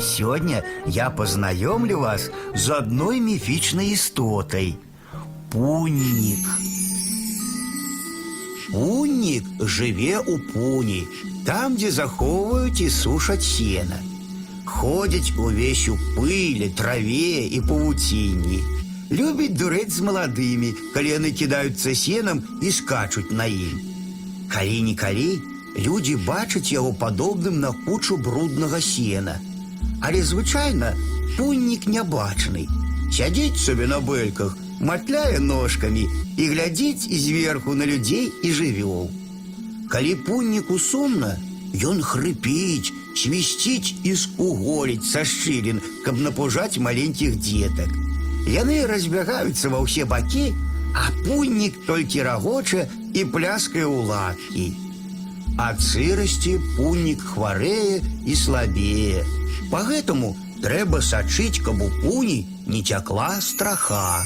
Сегодня я познакомлю вас з одной мифичной истотой – пунник. Пунник живе у пуні, там, де заховують і сушать сено. Ходять увесь у пилі, траве і павуцінні. Любить дурець з молодими, коли вони кидаються сеном і скачуть на ім. Калі-нікалі люди бачать яго падобным на кучу бруднага сена. Але звычайна пуннік нябачны. Сядзіць сабе на бэльках, матляе ножкамі і глядзіць зверху на людзей і жывёл. Калі пунніку сумна, ён хрыпіць, свісціць і скуголіць са шчылін, каб напужаць маленькіх дзетак. Яны разбягаюцца ва ўсе бакі, а пуннік толькі рагоча і пляскае ў лапкі. Ад сырасці пуннік хварэе і слабее. Пагэтаму трэба сачыць, каб у пуні не цякла страха.